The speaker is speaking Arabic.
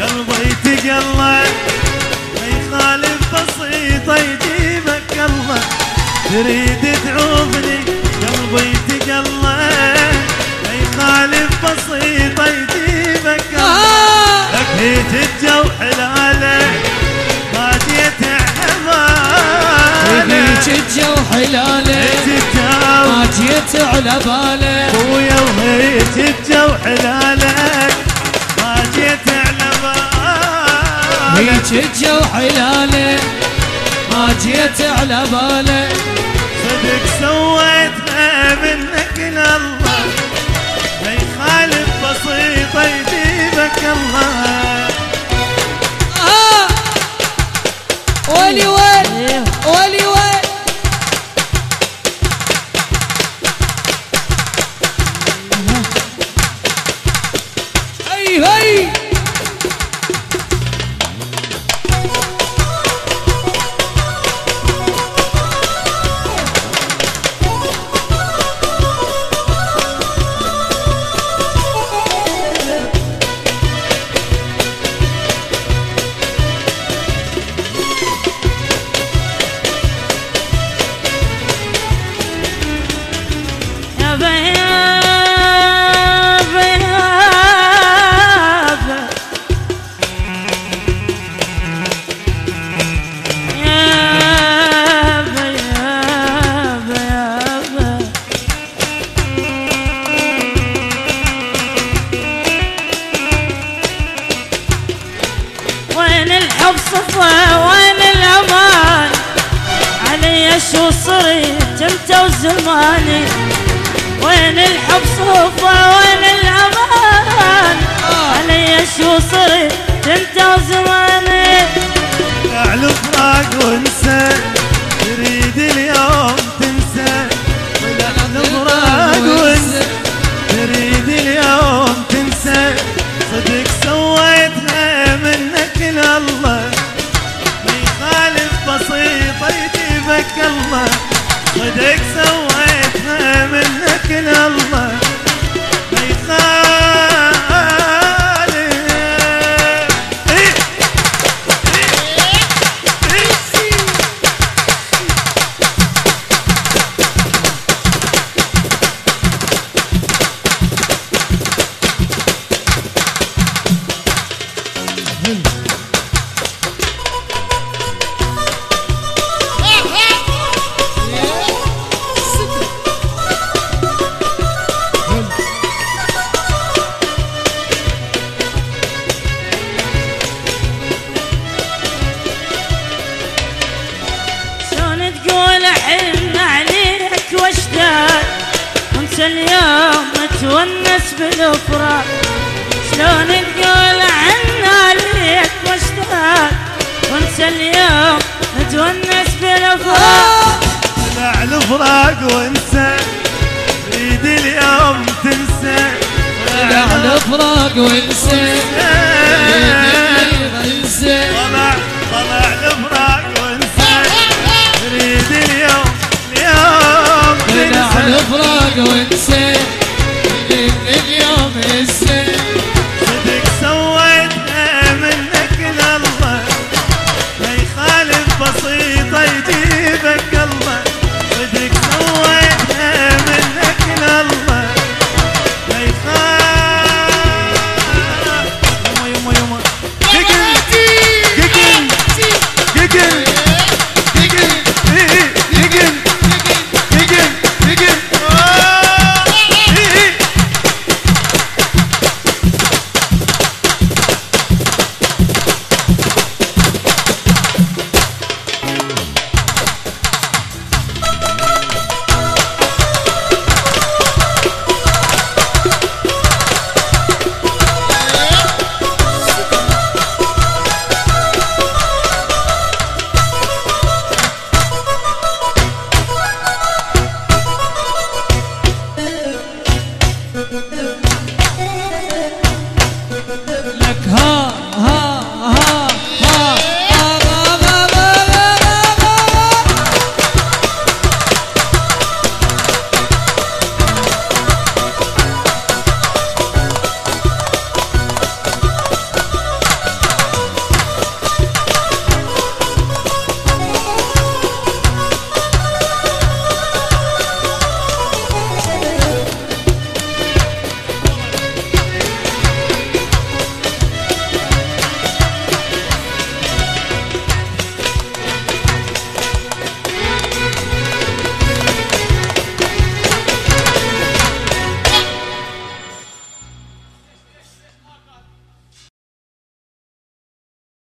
قلبي تقلى ما يخالف بسيطة يجيبك الله تريد تعوفني قلبي تقلى ما يخالف بسيطة يجيبك الله لك الجو حلاله ما جيت هيك احماله الجو حلاله الجو ما جيت على باله خويا وهيك الجو حلالك هيك الجو حلاله ما جيت على باله صدق سويتها منك لله. ما يخالف بسيطة يجيبك الله. الحب صفا وين الأمان. علي شو صرت أنت وزماني. وين الحب صفا وين الامان صدق سويتها منك لله ما يخالف إيه اليوم تونس بالافراق شلون تقول حن عليك واشتاق. وانت اليوم تونس بالافراق طلع الفراق وانسى. تريد اليوم تنسى. طلع الفراق وانسى. اليوم طلع تنسى घर